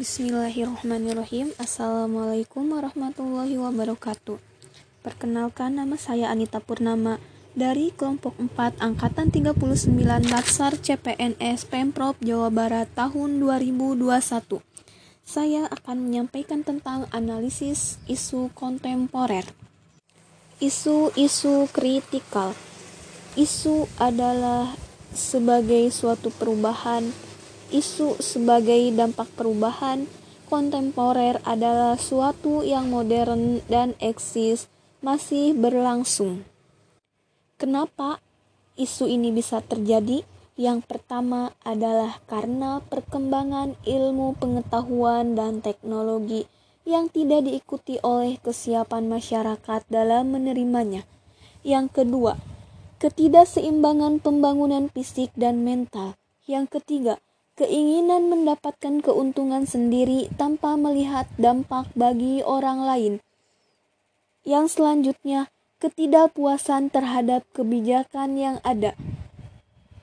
Bismillahirrahmanirrahim. Assalamualaikum warahmatullahi wabarakatuh. Perkenalkan nama saya Anita Purnama Dari kelompok 4 Angkatan 39 Latsar CPNS Pemprov Jawa Barat tahun 2021 Saya akan menyampaikan tentang analisis isu kontemporer. Isu-isu kritikal. Isu adalah sebagai suatu perubahan Isu sebagai dampak perubahan kontemporer adalah suatu yang modern dan eksis, masih berlangsung. Kenapa isu ini bisa terjadi? Yang pertama adalah karena perkembangan ilmu pengetahuan dan teknologi yang tidak diikuti oleh kesiapan masyarakat dalam menerimanya. Yang kedua, ketidakseimbangan pembangunan fisik dan mental. Yang ketiga, keinginan mendapatkan keuntungan sendiri tanpa melihat dampak bagi orang lain. Yang selanjutnya, ketidakpuasan terhadap kebijakan yang ada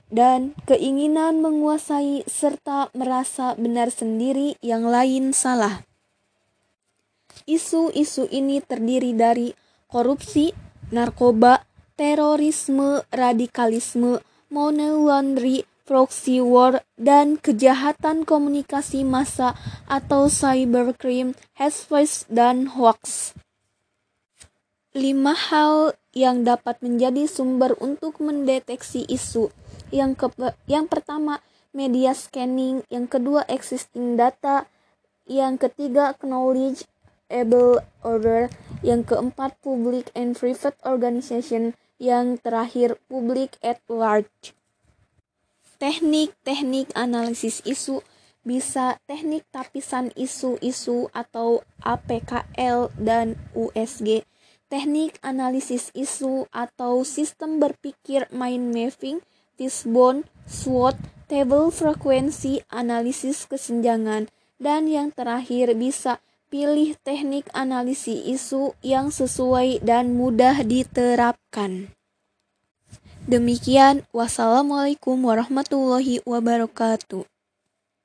dan keinginan menguasai serta merasa benar sendiri yang lain salah. Isu-isu ini terdiri dari korupsi, narkoba, terorisme, radikalisme, money laundry, proxy war, dan kejahatan komunikasi massa atau cybercrime, hashfish, dan hoax. Lima hal yang dapat menjadi sumber untuk mendeteksi isu. Yang, ke yang pertama, media scanning. Yang kedua, existing data. Yang ketiga, knowledge able order. Yang keempat, public and private organization. Yang terakhir, public at large. Teknik-teknik analisis isu bisa teknik tapisan isu-isu atau APKL dan USG, teknik analisis isu atau sistem berpikir mind mapping, fishbone, SWOT, table frekuensi, analisis kesenjangan, dan yang terakhir bisa pilih teknik analisis isu yang sesuai dan mudah diterapkan. Demikian, wassalamualaikum warahmatullahi wabarakatuh.